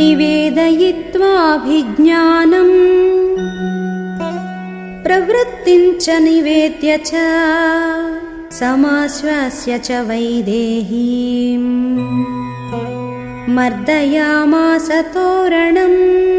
निवेदयित्वाभिज्ञानम्। प्रवृत्तिञ्च निवेद्य च समाश्वास्य च वैदेहीम्। मर्दयामास तोरणम्।